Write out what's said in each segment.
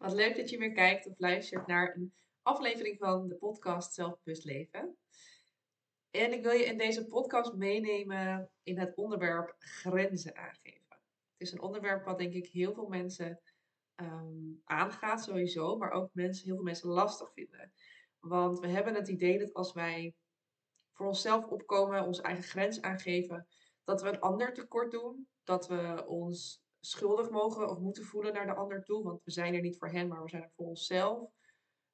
Wat leuk dat je weer kijkt of luistert naar een aflevering van de podcast Zelfbewust Leven. En ik wil je in deze podcast meenemen in het onderwerp grenzen aangeven. Het is een onderwerp wat denk ik heel veel mensen ehm, aangaat sowieso, maar ook mensen, heel veel mensen lastig vinden. Want we hebben het idee dat als wij voor onszelf opkomen, onze eigen grens aangeven, dat we een ander tekort doen, dat we ons schuldig mogen of moeten voelen naar de ander toe. Want we zijn er niet voor hen, maar we zijn er voor onszelf.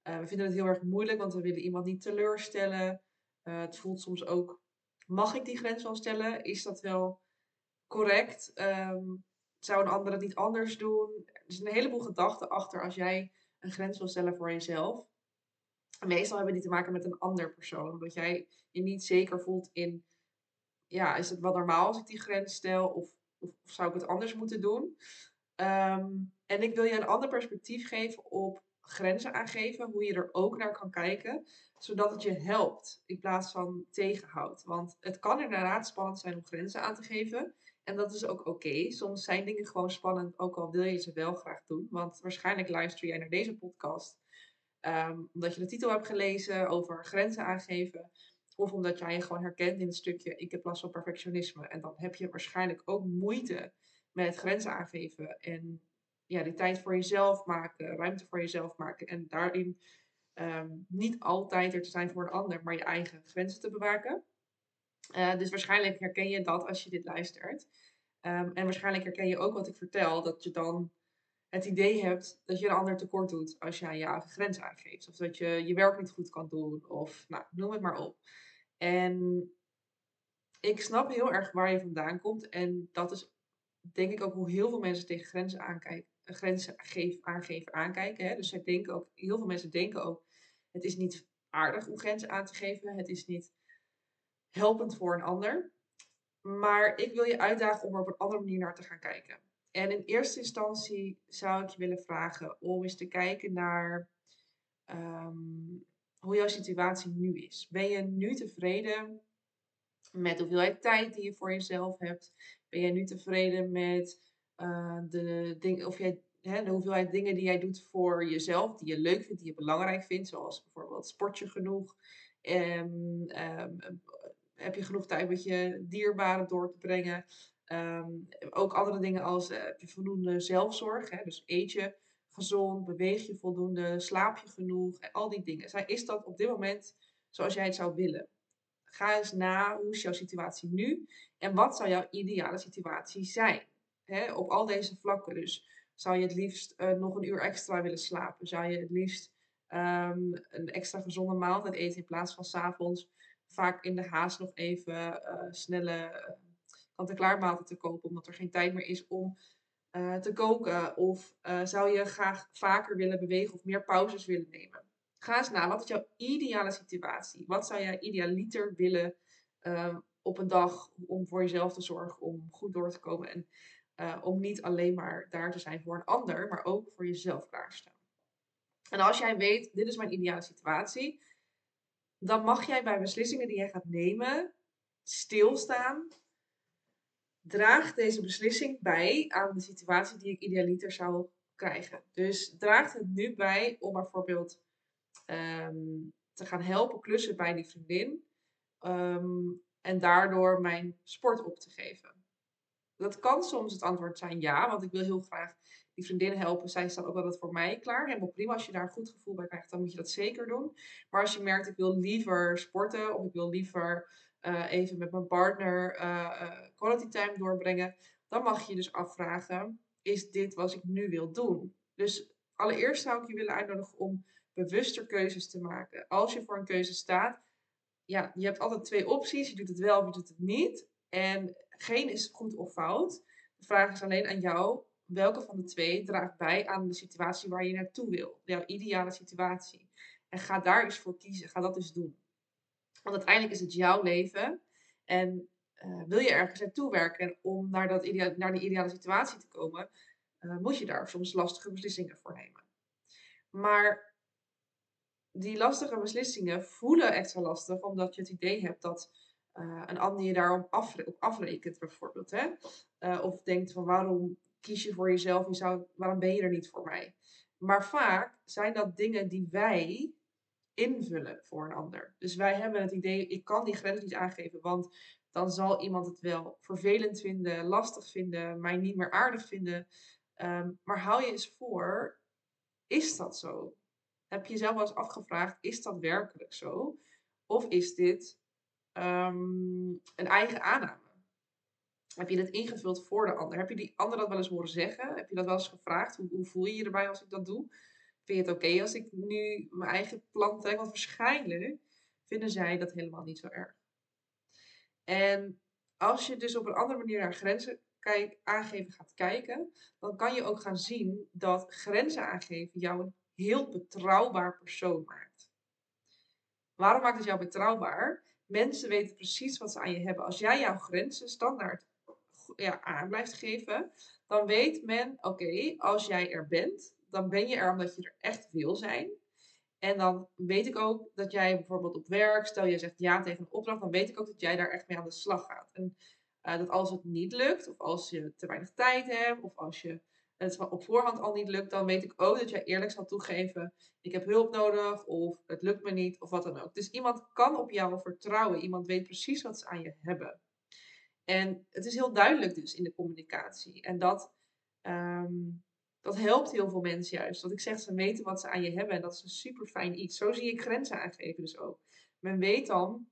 Uh, we vinden het heel erg moeilijk, want we willen iemand niet teleurstellen. Uh, het voelt soms ook, mag ik die grens wel stellen? Is dat wel correct? Um, zou een ander het niet anders doen? Er is een heleboel gedachten achter als jij een grens wil stellen voor jezelf. meestal hebben die te maken met een ander persoon. Omdat jij je niet zeker voelt in, ja, is het wel normaal als ik die grens stel? Of of, zou ik het anders moeten doen? Ehm, en ik wil je een ander perspectief geven op grenzen aangeven, hoe je er ook naar kan kijken, zodat het je helpt in plaats van tegenhoudt. Want het kan inderdaad spannend zijn om grenzen aan te geven. En dat is ook oké. Soms zijn dingen gewoon spannend, ook al wil je ze wel graag doen. Want waarschijnlijk luister jij naar deze podcast ehm, omdat je de titel hebt gelezen over grenzen aangeven. Of omdat jij je gewoon herkent in het stukje ik heb last van perfectionisme. En dan heb je waarschijnlijk ook moeite met grenzen aangeven. En ja, die tijd voor jezelf maken, ruimte voor jezelf maken. En daarin ehm, niet altijd er te zijn voor een ander, maar je eigen grenzen te bewaken. Uh, dus waarschijnlijk herken je dat als je dit luistert. Um, en waarschijnlijk herken je ook wat ik vertel, dat je dan het idee hebt dat je een ander tekort doet als jij je eigen grens aangeeft. Of dat je je werk niet goed kan doen, of nou, noem het maar op. En ik snap heel erg waar je vandaan komt. En dat is denk ik ook hoe heel veel mensen tegen grenzen aankijken. Grenzen aangeven aankijken. Hè? Dus zij denken ook, heel veel mensen denken ook, het is niet aardig om grenzen aan te geven. Het is niet helpend voor een ander. Maar ik wil je uitdagen om er op een andere manier naar te gaan kijken. En in eerste instantie zou ik je willen vragen om eens te kijken naar um, hoe jouw situatie nu is. Ben je nu tevreden met de hoeveelheid tijd die je voor jezelf hebt? Ben je nu tevreden met uh, de, ding, of jij, hè, de hoeveelheid dingen die jij doet voor jezelf, die je leuk vindt, die je belangrijk vindt, zoals bijvoorbeeld sport je genoeg? Um, heb je genoeg tijd met je dierbaren door te brengen? Um, ook andere dingen als heb je voldoende zelfzorg, hè? dus eet je gezond, beweeg je voldoende, slaap je genoeg, en al die dingen. Is dat op dit moment zoals jij het zou willen? Ga eens na, hoe is jouw situatie nu? En wat zou jouw ideale situatie zijn? op al deze vlakken. Dus zou je het liefst uh, nog een uur extra willen slapen? Zou je het liefst um, een extra gezonde maaltijd eten in plaats van s'avonds vaak in de haast nog even uh, snelle kant-en-klaar maaltijd te kopen, omdat er geen tijd meer is om uh, te koken? Of uh, zou je graag vaker willen bewegen of meer pauzes willen nemen? Ga eens na, wat is jouw ideale situatie? Wat zou jij idealiter willen uh, op een dag om voor jezelf te zorgen, om goed door te komen en om niet alleen maar daar te zijn voor een ander, maar ook voor jezelf klaarstaan? En als jij weet, dit is mijn ideale situatie, dan mag jij bij beslissingen die jij gaat nemen stilstaan draagt deze beslissing bij aan de situatie die ik idealiter zou krijgen. Dus draagt het nu bij om bijvoorbeeld um, te gaan helpen klussen bij die vriendin um, en daardoor mijn sport op te geven? Dat kan soms het antwoord zijn ja, want ik wil heel graag die vriendin helpen. Zij staat ook altijd voor mij klaar. Helemaal prima. Als je daar een goed gevoel bij krijgt, dan moet je dat zeker doen. Maar als je merkt, ik wil liever sporten of ik wil liever even met mijn partner uh, quality time doorbrengen, dan mag je dus afvragen: is dit wat ik nu wil doen? Dus allereerst zou ik je willen uitnodigen om bewuster keuzes te maken. Als je voor een keuze staat, ja, je hebt altijd twee opties. Je doet het wel of je doet het niet. En geen is goed of fout. De vraag is alleen aan jou: welke van de twee draagt bij aan de situatie waar je naartoe wil? Jouw ideale situatie. En ga daar eens voor kiezen. Ga dat eens doen. Want uiteindelijk is het jouw leven. En uh, wil je ergens naartoe werken en om naar, dat idea naar die ideale situatie te komen, uh, moet je daar soms lastige beslissingen voor nemen. Maar die lastige beslissingen voelen extra lastig omdat je het idee hebt dat uh, een ander je daarop afre op afrekent, bijvoorbeeld. Hè? of denkt van waarom kies je voor jezelf, je zou, waarom ben je er niet voor mij? Maar vaak zijn dat dingen die wij invullen voor een ander. Dus wij hebben het idee, ik kan die grens niet aangeven, want dan zal iemand het wel vervelend vinden, lastig vinden, mij niet meer aardig vinden. Ehm, maar hou je eens voor, is dat zo? Heb je jezelf wel eens afgevraagd, is dat werkelijk zo? Of is dit ehm, een eigen aanname? Heb je dit ingevuld voor de ander? Heb je die ander dat wel eens horen zeggen? Heb je dat wel eens gevraagd? Hoe, hoe voel je je erbij als ik dat doe? Vind je het oké als ik nu mijn eigen plan trek? Want waarschijnlijk vinden zij dat helemaal niet zo erg. En als je dus op een andere manier naar grenzen kijk, aangeven gaat kijken, dan kan je ook gaan zien dat grenzen aangeven jou een heel betrouwbaar persoon maakt. Waarom maakt het jou betrouwbaar? Mensen weten precies wat ze aan je hebben. Als jij jouw grenzen standaard ja, aan blijft geven, dan weet men, oké, als jij er bent, dan ben je er omdat je er echt wil zijn. En dan weet ik ook dat jij bijvoorbeeld op werk, stel je zegt ja tegen een opdracht, dan weet ik ook dat jij daar echt mee aan de slag gaat. En uh, dat als het niet lukt, of als je te weinig tijd hebt, of als je het op voorhand al niet lukt, dan weet ik ook dat jij eerlijk zal toegeven: ik heb hulp nodig, of het lukt me niet, of wat dan ook. Dus iemand kan op jou vertrouwen. Iemand weet precies wat ze aan je hebben. En het is heel duidelijk dus in de communicatie. En dat, um, dat helpt heel veel mensen juist. Dat ik zeg, ze weten wat ze aan je hebben. En dat is een super fijn iets. Zo zie ik grenzen aangeven dus ook. Men weet dan,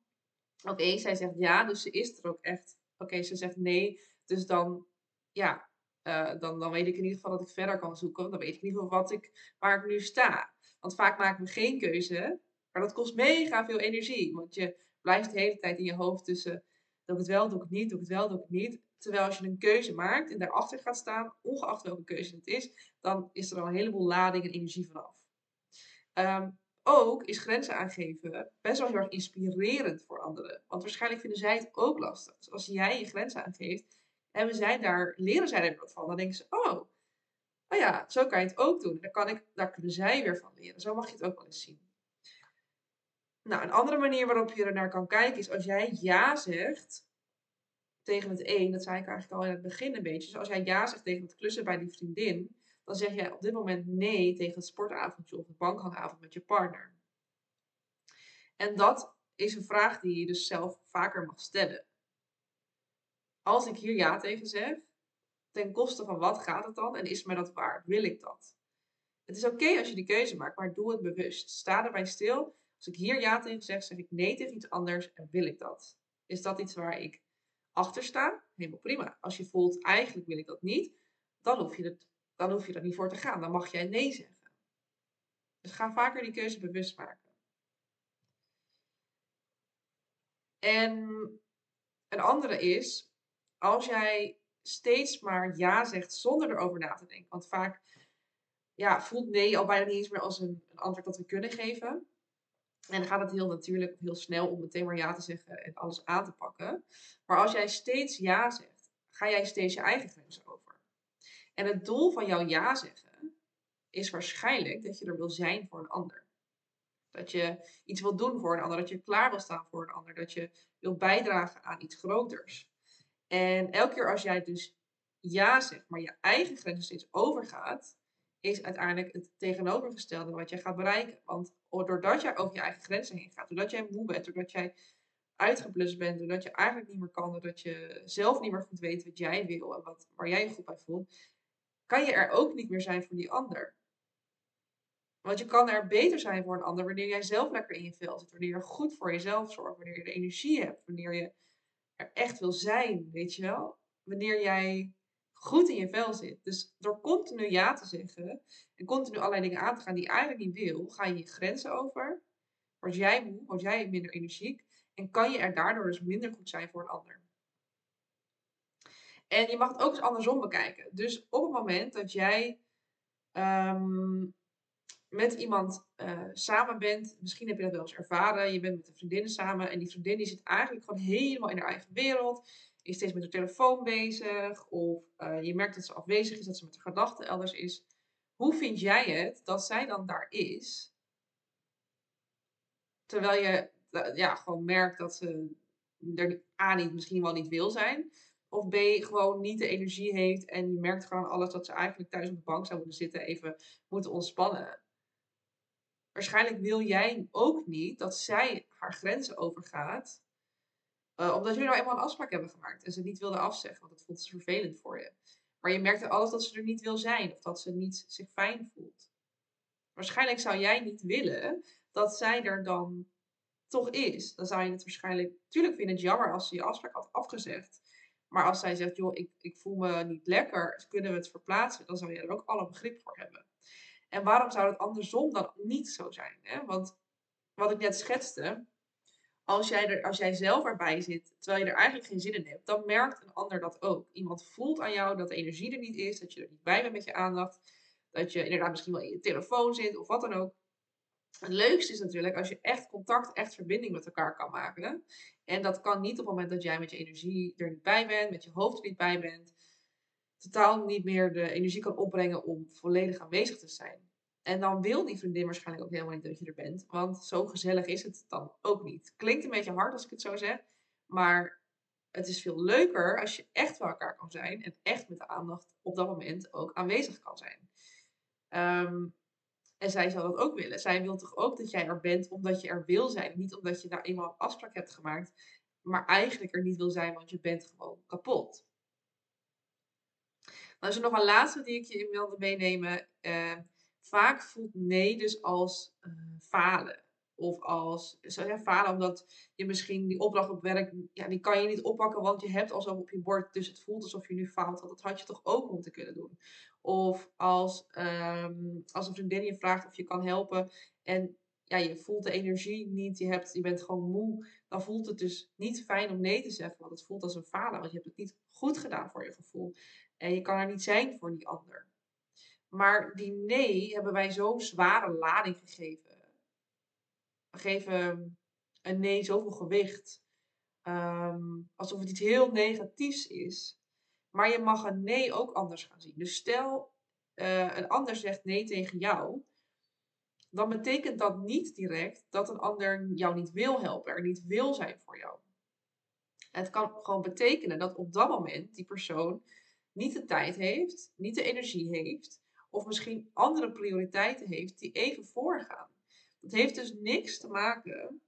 oké, zij zegt ja, dus ze is er ook echt. Oké, ze zegt nee, dus dan, ja, uh, dan, dan weet ik in ieder geval dat ik verder kan zoeken. Dan weet ik in ieder geval wat ik, waar ik nu sta. Want vaak maken we geen keuze, maar dat kost mega veel energie. Want je blijft de hele tijd in je hoofd tussen Doe ik het wel, doe ik het niet, doe ik het wel, doe ik het niet. Terwijl als je een keuze maakt en daarachter gaat staan, ongeacht welke keuze het is, dan is er al een heleboel lading en energie vanaf. Um, ook is grenzen aangeven best wel heel erg inspirerend voor anderen. Want waarschijnlijk vinden zij het ook lastig. Dus als jij je grenzen aangeeft, hebben zij daar, leren zij er wat van. Dan denken ze, oh, oh ja, zo kan je het ook doen. Daar, kan ik, daar kunnen zij weer van leren. Zo mag je het ook wel eens zien. Nou, een andere manier waarop je er naar kan kijken is als jij ja zegt tegen het een, dat zei ik eigenlijk al in het begin een beetje. Dus als jij ja zegt tegen het klussen bij die vriendin, dan zeg jij op dit moment nee tegen het sportavondje of het bankhangavond met je partner. En dat is een vraag die je dus zelf vaker mag stellen. Als ik hier ja tegen zeg, ten koste van wat gaat het dan en is mij dat waard? Wil ik dat? Het is oké als je die keuze maakt, maar doe het bewust. Sta erbij stil als ik hier ja tegen zeg, zeg ik nee tegen iets anders en wil ik dat? Is dat iets waar ik achter sta? Helemaal prima. Als je voelt, eigenlijk wil ik dat niet, dan hoef je, het, dan hoef je er niet voor te gaan. Dan mag jij nee zeggen. Dus ga vaker die keuze bewust maken. En een andere is, als jij steeds maar ja zegt zonder erover na te denken. Want vaak ja, voelt nee al bijna niet eens meer als een, een antwoord dat we kunnen geven. En dan gaat het heel natuurlijk heel snel om meteen maar ja te zeggen en alles aan te pakken. Maar als jij steeds ja zegt, ga jij steeds je eigen grenzen over. En het doel van jouw ja zeggen is waarschijnlijk dat je er wil zijn voor een ander. Dat je iets wil doen voor een ander, dat je klaar wil staan voor een ander, dat je wil bijdragen aan iets groters. En elke keer als jij dus ja zegt, maar je eigen grenzen steeds overgaat, is uiteindelijk het tegenovergestelde wat jij gaat bereiken. Want doordat jij over je eigen grenzen heen gaat, doordat jij moe bent, doordat jij uitgeblust bent, doordat je eigenlijk niet meer kan, doordat je zelf niet meer goed weet wat jij wil en wat, waar jij je goed bij voelt, kan je er ook niet meer zijn voor die ander. Want je kan er beter zijn voor een ander wanneer jij zelf lekker in je vel zit, wanneer je goed voor jezelf zorgt, wanneer je de energie hebt, wanneer je er echt wil zijn, weet je wel? Wanneer jij goed in je vel zit. Dus door continu ja te zeggen en continu allerlei dingen aan te gaan die je eigenlijk niet wil, ga je je grenzen over. Word jij moe, word jij minder energiek en kan je er daardoor dus minder goed zijn voor een ander. En je mag het ook eens andersom bekijken. Dus op het moment dat jij ehm, met iemand uh, samen bent, misschien heb je dat wel eens ervaren, je bent met een vriendin samen en die vriendin die zit eigenlijk gewoon helemaal in haar eigen wereld is steeds met de telefoon bezig. Of uh, je merkt dat ze afwezig is, dat ze met de gedachten elders is. Hoe vind jij het dat zij dan daar is? Terwijl je uh, ja, gewoon merkt dat ze er A niet, misschien wel niet wil zijn. Of B, gewoon niet de energie heeft en je merkt gewoon alles dat ze eigenlijk thuis op de bank zou moeten zitten, even moeten ontspannen. Waarschijnlijk wil jij ook niet dat zij haar grenzen overgaat, uh, omdat jullie nou eenmaal een afspraak hebben gemaakt en ze niet wilde afzeggen, want dat voelt ze vervelend voor je. Maar je merkt alles dat ze er niet wil zijn of dat ze niet zich fijn voelt. Waarschijnlijk zou jij niet willen dat zij er dan toch is. Dan zou je het waarschijnlijk. Tuurlijk vind je het jammer als ze je afspraak had afgezegd. Maar als zij zegt, joh, ik, ik voel me niet lekker, kunnen we het verplaatsen? Dan zou je er ook alle begrip voor hebben. En waarom zou het andersom dan niet zo zijn? Hè? Want wat ik net schetste, als jij, er, als jij zelf erbij zit, terwijl je er eigenlijk geen zin in hebt, dan merkt een ander dat ook. Iemand voelt aan jou dat de energie er niet is, dat je er niet bij bent met je aandacht, dat je inderdaad misschien wel in je telefoon zit of wat dan ook. Het leukste is natuurlijk als je echt contact, echt verbinding met elkaar kan maken. En dat kan niet op het moment dat jij met je energie er niet bij bent, met je hoofd er niet bij bent. Totaal niet meer de energie kan opbrengen om volledig aanwezig te zijn. En dan wil die vriendin waarschijnlijk ook helemaal niet dat je er bent. Want zo gezellig is het dan ook niet. Klinkt een beetje hard als ik het zo zeg. Maar het is veel leuker als je echt bij elkaar kan zijn. En echt met de aandacht op dat moment ook aanwezig kan zijn. Um, en zij zal dat ook willen. Zij wil toch ook dat jij er bent omdat je er wil zijn. Niet omdat je daar eenmaal een afspraak hebt gemaakt. Maar eigenlijk er niet wil zijn, want je bent gewoon kapot. Dan is er nog een laatste die ik je wilde meenemen. Uh, vaak voelt nee dus als uh, falen. Of als falen omdat je misschien die opdracht op werk, ja, die kan je niet oppakken, want je hebt al zo op je bord. Dus het voelt alsof je nu faalt. Want dat had je toch ook moeten kunnen doen. Of als, um, als een vriendin je vraagt of je kan helpen en ja, je voelt de energie niet, je, hebt, je bent gewoon moe, dan voelt het dus niet fijn om nee te zeggen, want het voelt als een falen, want je hebt het niet goed gedaan voor je gevoel. En je kan er niet zijn voor die ander. Maar die nee hebben wij zo'n zware lading gegeven. We geven een nee zoveel gewicht. Um, alsof het iets heel negatiefs is. Maar je mag een nee ook anders gaan zien. Dus stel, uh, een ander zegt nee tegen jou. Dan betekent dat niet direct dat een ander jou niet wil helpen, er niet wil zijn voor jou. Het kan gewoon betekenen dat op dat moment die persoon niet de tijd heeft, niet de energie heeft, of misschien andere prioriteiten heeft die even voorgaan. Dat heeft dus niks te maken,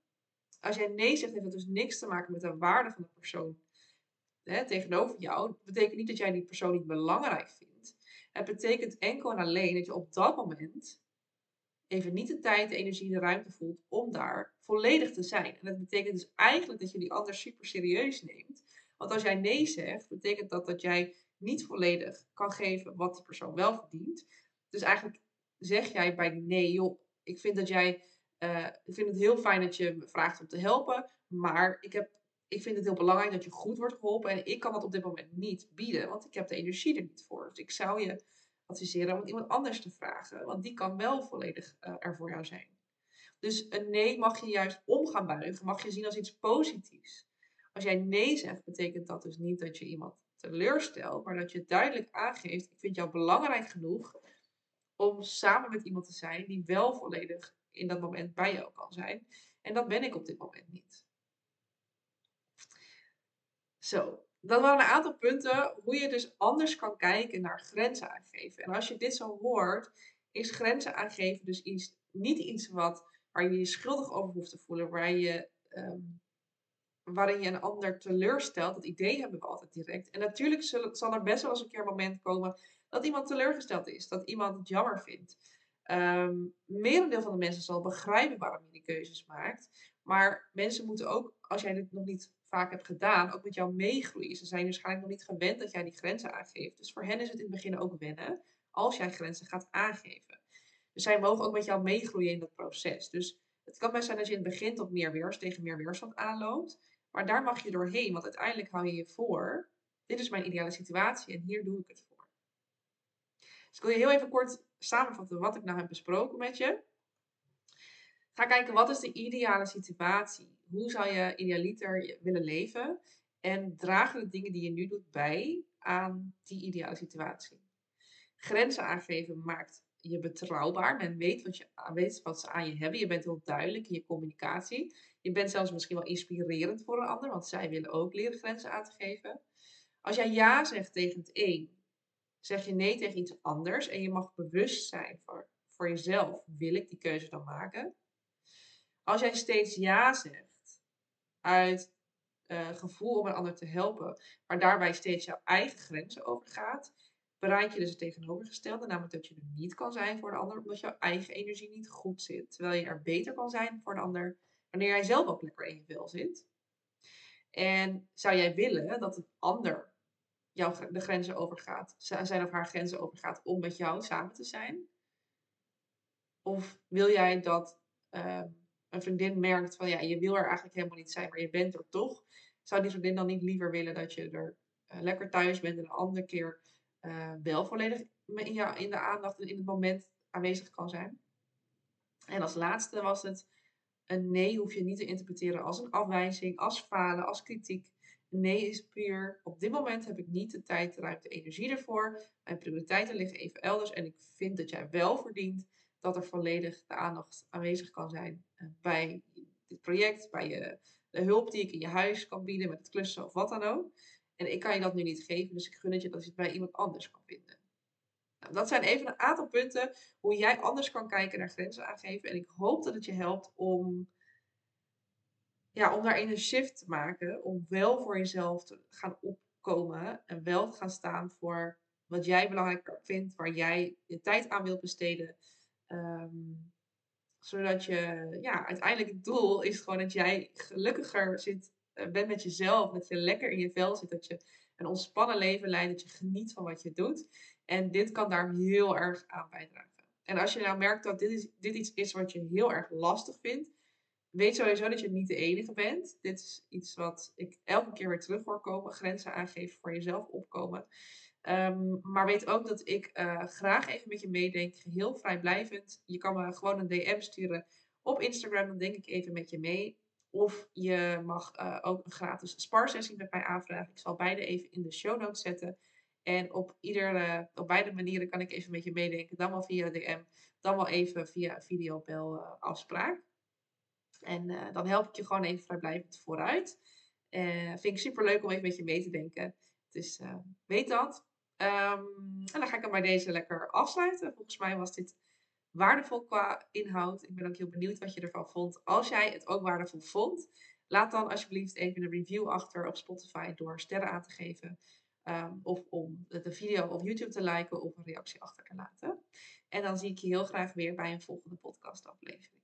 als jij nee zegt, heeft dat dus niks te maken met de waarde van de persoon hè, tegenover jou, betekent niet dat jij die persoon niet belangrijk vindt. Het betekent enkel en alleen dat je op dat moment even niet de tijd, de energie, de ruimte voelt om daar volledig te zijn. En dat betekent dus eigenlijk dat je die ander super serieus neemt. Want als jij nee zegt, betekent dat dat jij niet volledig kan geven wat die persoon wel verdient. Dus eigenlijk zeg jij bij nee, joh, ik vind dat jij, uh, ik vind het heel fijn dat je me vraagt om te helpen, maar ik heb ik vind het heel belangrijk dat je goed wordt geholpen. En ik kan dat op dit moment niet bieden, want ik heb de energie er niet voor. Dus ik zou je adviseren om iemand anders te vragen, want die kan wel volledig uh, er voor jou zijn. Dus een nee mag je juist om gaan buigen, mag je zien als iets positiefs. Als jij nee zegt, betekent dat dus niet dat je iemand teleurstelt, maar dat je duidelijk aangeeft: ik vind jou belangrijk genoeg om samen met iemand te zijn die wel volledig in dat moment bij jou kan zijn. En dat ben ik op dit moment niet. Zo, dat waren een aantal punten hoe je dus anders kan kijken naar grenzen aangeven. En als je dit zo hoort, is grenzen aangeven dus iets, niet iets wat, waar je je schuldig over hoeft te voelen, waar je, um, waarin je een ander teleurstelt. Dat idee hebben we altijd direct. En natuurlijk zal er best wel eens een keer een moment komen dat iemand teleurgesteld is, dat iemand het jammer vindt. Um, merendeel van de mensen zal begrijpen waarom je die keuzes maakt. Maar mensen moeten ook, als jij dit nog niet vaak hebt gedaan, ook met jou meegroeien. Ze zijn waarschijnlijk nog niet gewend dat jij die grenzen aangeeft. Dus voor hen is het in het begin ook wennen als jij grenzen gaat aangeven. Dus zij mogen ook met jou meegroeien in dat proces. Dus het kan best zijn dat je in het begin tot meer weerstand, tegen meer weerstand aanloopt. Maar daar mag je doorheen, want uiteindelijk hou je je voor. Dit is mijn ideale situatie en hier doe ik het voor. Dus ik wil je heel even kort samenvatten wat ik nou heb besproken met je. Ga kijken wat is de ideale situatie hoe zou je idealiter willen leven? En dragen de dingen die je nu doet bij aan die ideale situatie? Grenzen aangeven maakt je betrouwbaar. Men weet wat, je, weet wat ze aan je hebben. Je bent heel duidelijk in je communicatie. Je bent zelfs misschien wel inspirerend voor een ander, want zij willen ook leren grenzen aan te geven. Als jij ja zegt tegen het een, zeg je nee tegen iets anders en je mag bewust zijn voor, voor jezelf. Wil ik die keuze dan maken? Als jij steeds ja zegt uit uh, gevoel om een ander te helpen, maar daarbij steeds jouw eigen grenzen overgaat, bereik je dus het tegenovergestelde, namelijk dat je er niet kan zijn voor de ander, omdat jouw eigen energie niet goed zit. Terwijl je er beter kan zijn voor de ander wanneer jij zelf ook lekker in je vel zit. En zou jij willen dat een ander jouw, de grenzen overgaat, zijn of haar grenzen overgaat om met jou samen te zijn? Of wil jij dat uh, een vriendin merkt van ja, je wil er eigenlijk helemaal niet zijn, maar je bent er toch? Zou die vriendin dan niet liever willen dat je er uh, lekker thuis bent en een andere keer uh, wel volledig in, jou, in de aandacht en in het moment aanwezig kan zijn? En als laatste was het, een nee hoef je niet te interpreteren als een afwijzing, als falen, als kritiek. Een nee is puur, op dit moment heb ik niet de tijd, de ruimte, energie ervoor. Mijn prioriteiten liggen even elders en ik vind dat jij wel verdient dat er volledig de aandacht aanwezig kan zijn eh, bij dit project, bij je, de hulp die ik in je huis kan bieden met het klussen of wat dan ook. En ik kan je dat nu niet geven, dus ik gun het je dat je het bij iemand anders kan vinden. Nou, dat zijn even een aantal punten hoe jij anders kan kijken naar grenzen aangeven. En ik hoop dat het je helpt om, ja, om daarin een shift te maken. Om wel voor jezelf te gaan opkomen en wel te gaan staan voor wat jij belangrijk vindt, waar jij je tijd aan wilt besteden. Um, zodat je, ja, uiteindelijk het doel is gewoon dat jij gelukkiger zit, uh, bent met jezelf. Dat je lekker in je vel zit. Dat je een ontspannen leven leidt. Dat je geniet van wat je doet. En dit kan daar heel erg aan bijdragen. En als je nou merkt dat dit, is, dit iets is wat je heel erg lastig vindt. Weet sowieso dat je niet de enige bent. Dit is iets wat ik elke keer weer terug hoor komen. Grenzen aangeven voor jezelf opkomen. Um, maar weet ook dat ik uh, graag even met je meedenk, geheel vrijblijvend. Je kan me gewoon een DM sturen op Instagram, dan denk ik even met je mee. Of je mag uh, ook een gratis sparsessie met mij aanvragen. Ik zal beide even in de show notes zetten. En op, ieder, op beide manieren kan ik even met je meedenken. Dan wel via DM, dan wel even via videobel uh, afspraak. En dan help ik je gewoon even vrijblijvend vooruit. vind ik super leuk om even met je mee te denken. Dus weet dat. Um, en dan ga ik hem bij deze lekker afsluiten. Volgens mij was dit waardevol qua inhoud. Ik ben ook heel benieuwd wat je ervan vond. Als jij het ook waardevol vond, laat dan alsjeblieft even een review achter op Spotify door sterren aan te geven. Um, of om de video op YouTube te liken of een reactie achter te laten. En dan zie ik je heel graag weer bij een volgende podcast aflevering.